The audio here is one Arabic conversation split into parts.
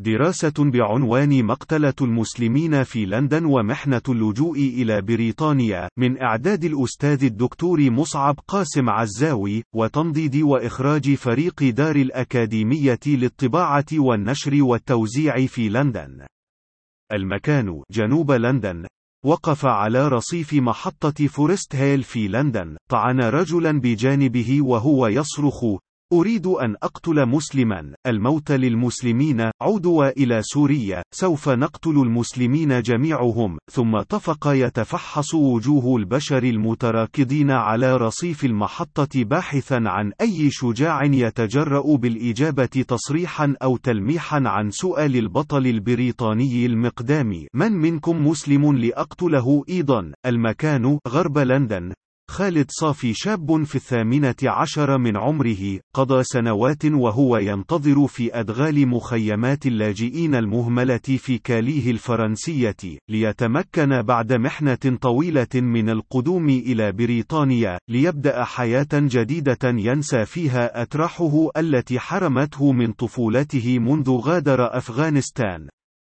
دراسة بعنوان مقتلة المسلمين في لندن ومحنة اللجوء إلى بريطانيا من إعداد الأستاذ الدكتور مصعب قاسم عزاوي وتنضيد وإخراج فريق دار الأكاديمية للطباعة والنشر والتوزيع في لندن. المكان جنوب لندن. وقف على رصيف محطة فورست هيل في لندن طعن رجلا بجانبه وهو يصرخ أريد أن أقتل مسلما. الموت للمسلمين. عودوا إلى سوريا. سوف نقتل المسلمين جميعهم. ثم طفق يتفحص وجوه البشر المتراكضين على رصيف المحطة باحثا عن أي شجاع يتجرأ بالإجابة تصريحا أو تلميحا عن سؤال البطل البريطاني المقدام من منكم مسلم لأقتله؟ أيضا. المكان غرب لندن. خالد صافي شاب في الثامنة عشر من عمره قضى سنوات وهو ينتظر في أدغال مخيمات اللاجئين المهملة في كاليه الفرنسية ليتمكن بعد محنة طويلة من القدوم إلى بريطانيا ليبدأ حياة جديدة ينسى فيها أتراحه التي حرمته من طفولته منذ غادر أفغانستان.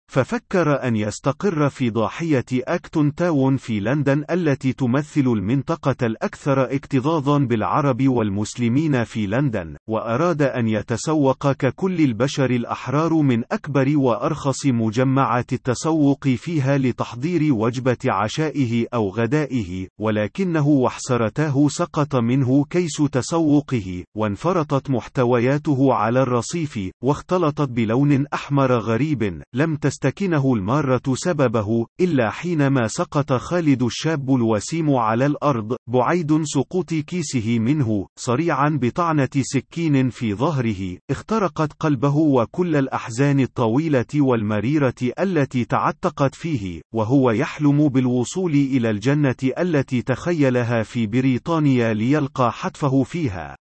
ففكر أن يستقر في ضاحية أكتون تاون في لندن التي تمثل المنطقة الأكثر اكتظاظا بالعرب والمسلمين في لندن، وأراد أن يتسوق ككل البشر الأحرار من أكبر وأرخص مجمعات التسوق فيها لتحضير وجبة عشائه أو غدائه، ولكنه وحسرتاه سقط منه كيس تسوقه، وانفرطت محتوياته على الرصيف، واختلطت بلون أحمر غريب، لم تست تستكنه المارة سببه، إلا حينما سقط خالد الشاب الوسيم على الأرض، بعيد سقوط كيسه منه، صريعا بطعنة سكين في ظهره، اخترقت قلبه وكل الأحزان الطويلة والمريرة التي تعتقت فيه، وهو يحلم بالوصول إلى الجنة التي تخيلها في بريطانيا ليلقى حتفه فيها.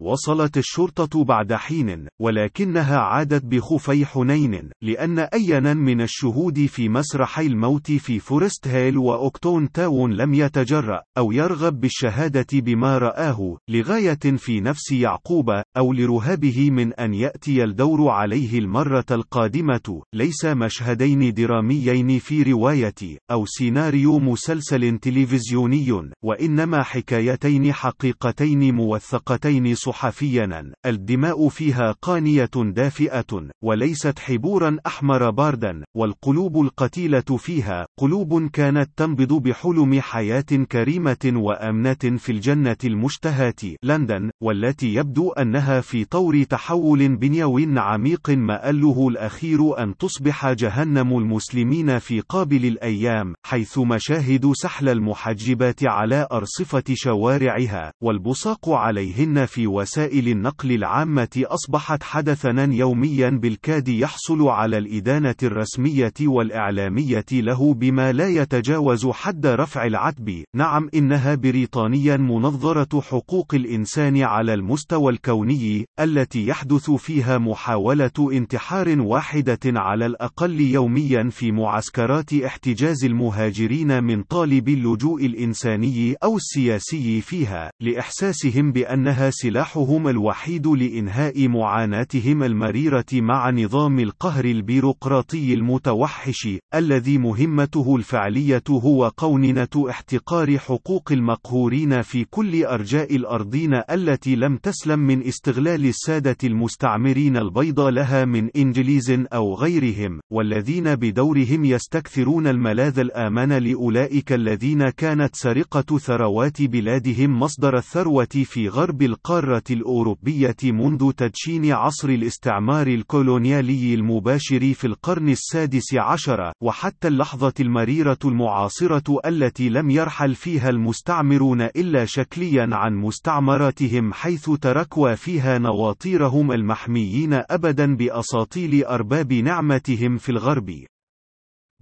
وصلت الشرطة بعد حين، ولكنها عادت بخفي حنين، لأن أينا من الشهود في مسرحي الموت في فورست هيل وأوكتون تاون لم يتجرأ، أو يرغب بالشهادة بما رآه، لغاية في نفس يعقوب، أو لرهابه من أن يأتي الدور عليه المرة القادمة، ليس مشهدين دراميين في رواية، أو سيناريو مسلسل تلفزيوني، وإنما حكايتين حقيقتين موثقتين صحفيا الدماء فيها قانية دافئة وليست حبرا أحمر باردا والقلوب القتيلة فيها قلوب كانت تنبض بحلم حياة كريمة وأمنة في الجنة المشتهاة لندن والتي يبدو أنها في طور تحول بنيوي عميق مآله الأخير أن تصبح جهنم المسلمين في قابل الأيام حيث مشاهد سحل المحجبات على أرصفة شوارعها والبصاق عليهن في وسائل النقل العامة أصبحت حدثا يوميا بالكاد يحصل على الإدانة الرسمية والإعلامية له بما لا يتجاوز حد رفع العتب. نعم إنها بريطانيا منظرة حقوق الإنسان على المستوى الكوني التي يحدث فيها محاولة انتحار واحدة على الأقل يوميا في معسكرات احتجاز المهاجرين من طالب اللجوء الإنساني أو السياسي فيها لإحساسهم بأنها سلاح سلاحهم الوحيد لإنهاء معاناتهم المريرة مع نظام القهر البيروقراطي المتوحش، الذي مهمته الفعلية هو قوننة احتقار حقوق المقهورين في كل أرجاء الأرضين التي لم تسلم من استغلال السادة المستعمرين البيض لها من إنجليز أو غيرهم، والذين بدورهم يستكثرون الملاذ الآمن لأولئك الذين كانت سرقة ثروات بلادهم مصدر الثروة في غرب القارة الأوروبية منذ تدشين عصر الاستعمار الكولونيالي المباشر في القرن السادس عشر، وحتى اللحظة المريرة المعاصرة التي لم يرحل فيها المستعمرون إلا شكليا عن مستعمراتهم حيث تركوا فيها نواطيرهم المحميين أبدا بأساطيل أرباب نعمتهم في الغرب.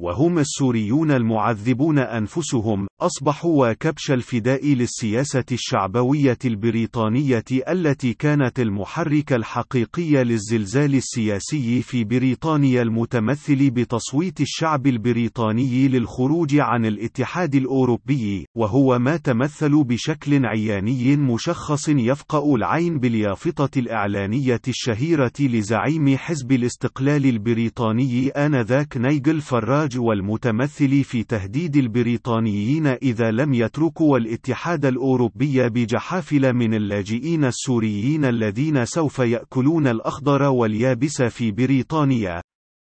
وهم السوريون المعذبون أنفسهم، أصبحوا وكبش الفداء للسياسة الشعبوية البريطانية التي كانت المحرك الحقيقي للزلزال السياسي في بريطانيا المتمثل بتصويت الشعب البريطاني للخروج عن الاتحاد الأوروبي، وهو ما تمثل بشكل عياني مشخص يفقأ العين باليافطة الإعلانية الشهيرة لزعيم حزب الاستقلال البريطاني آنذاك نيجل فراج والمتمثل في تهديد البريطانيين إذا لم يتركوا الاتحاد الأوروبي بجحافل من اللاجئين السوريين الذين سوف يأكلون الأخضر واليابس في بريطانيا.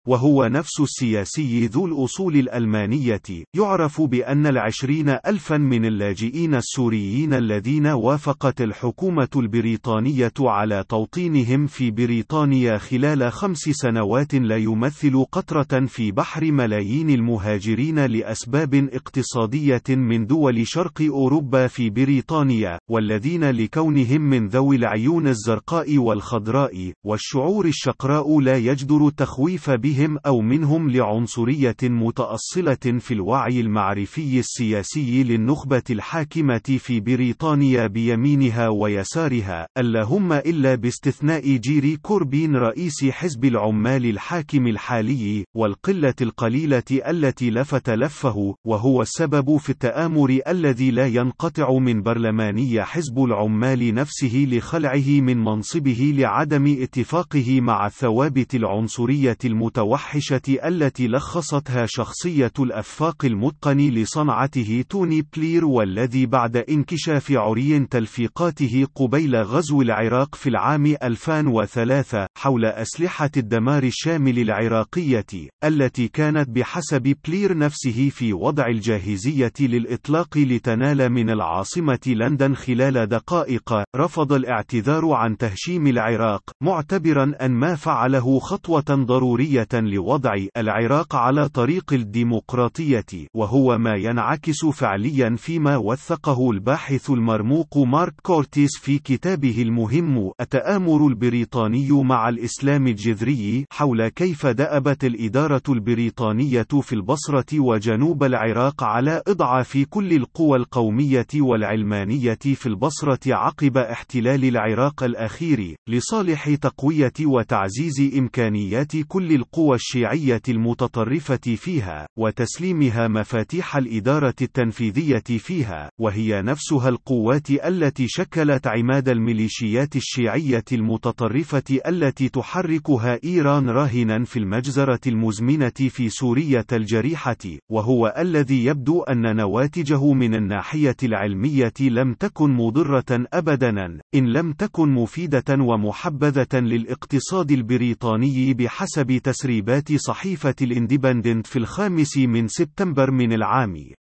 وهو نفس السياسي ذو الأصول الألمانية، يعرف بأن العشرين ألفا من اللاجئين السوريين الذين وافقت الحكومة البريطانية على توطينهم في بريطانيا خلال خمس سنوات لا يمثل قطرة في بحر ملايين المهاجرين لأسباب اقتصادية من دول شرق أوروبا في بريطانيا، والذين لكونهم من ذوي العيون الزرقاء والخضراء، والشعور الشقراء لا يجدر التخويف بهم بهم أو منهم لعنصرية متأصلة في الوعي المعرفي السياسي للنخبة الحاكمة في بريطانيا بيمينها ويسارها، اللهم إلا باستثناء جيري كوربين رئيس حزب العمال الحاكم الحالي، والقلة القليلة التي لفت لفه، وهو السبب في التآمر الذي لا ينقطع من برلماني حزب العمال نفسه لخلعه من منصبه لعدم اتفاقه مع الثوابت العنصرية المتوسطة المتوحشة التي لخصتها شخصية الأفاق المتقن لصنعته توني بلير والذي بعد انكشاف عري تلفيقاته قبيل غزو العراق في العام 2003 حول أسلحة الدمار الشامل العراقية التي كانت بحسب بلير نفسه في وضع الجاهزية للإطلاق لتنال من العاصمة لندن خلال دقائق رفض الاعتذار عن تهشيم العراق معتبرا أن ما فعله خطوة ضرورية لوضع العراق على طريق الديمقراطية وهو ما ينعكس فعليا فيما وثقه الباحث المرموق مارك كورتيس في كتابه المهم التآمر البريطاني مع الإسلام الجذري حول كيف دأبت الإدارة البريطانية في البصرة وجنوب العراق على إضعاف كل القوى القومية والعلمانية في البصرة عقب احتلال العراق الأخير لصالح تقوية وتعزيز إمكانيات كل القوى القوى الشيعية المتطرفة فيها، وتسليمها مفاتيح الإدارة التنفيذية فيها، وهي نفسها القوات التي شكلت عماد الميليشيات الشيعية المتطرفة التي تحركها إيران راهنا في المجزرة المزمنة في سورية الجريحة، وهو الذي يبدو أن نواتجه من الناحية العلمية لم تكن مضرة أبدا، إن لم تكن مفيدة ومحبذة للاقتصاد البريطاني بحسب تسريبات تسريبات صحيفة الاندبندنت في الخامس من سبتمبر من العام.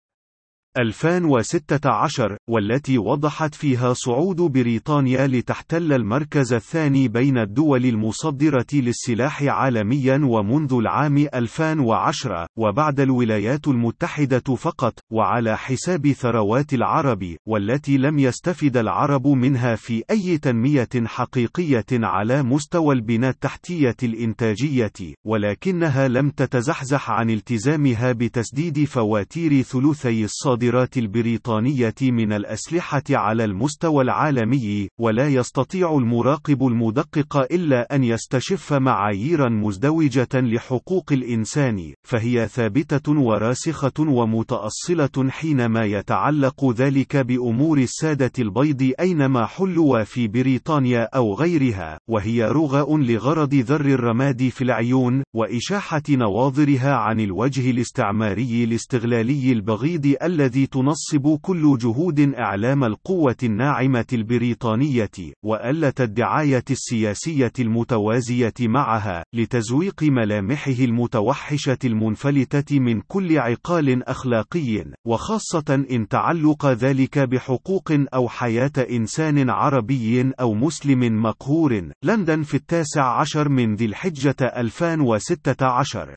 2016 والتي وضحت فيها صعود بريطانيا لتحتل المركز الثاني بين الدول المصدرة للسلاح عالميا ومنذ العام 2010 وبعد الولايات المتحدة فقط وعلى حساب ثروات العرب والتي لم يستفد العرب منها في أي تنمية حقيقية على مستوى البنى التحتية الإنتاجية ولكنها لم تتزحزح عن التزامها بتسديد فواتير ثلثي الصادرات. الصادرات البريطانية من الأسلحة على المستوى العالمي، ولا يستطيع المراقب المدقق إلا أن يستشف معاييرا مزدوجة لحقوق الإنسان، فهي ثابتة وراسخة ومتأصلة حينما يتعلق ذلك بأمور السادة البيض أينما حلوا في بريطانيا أو غيرها، وهي رغاء لغرض ذر الرماد في العيون، وإشاحة نواظرها عن الوجه الاستعماري الاستغلالي البغيض الذي الذي تنصب كل جهود إعلام القوة الناعمة البريطانية، وألة الدعاية السياسية المتوازية معها، لتزويق ملامحه المتوحشة المنفلتة من كل عقال أخلاقي، وخاصة إن تعلق ذلك بحقوق أو حياة إنسان عربي أو مسلم مقهور. لندن في التاسع عشر من ذي الحجة 2016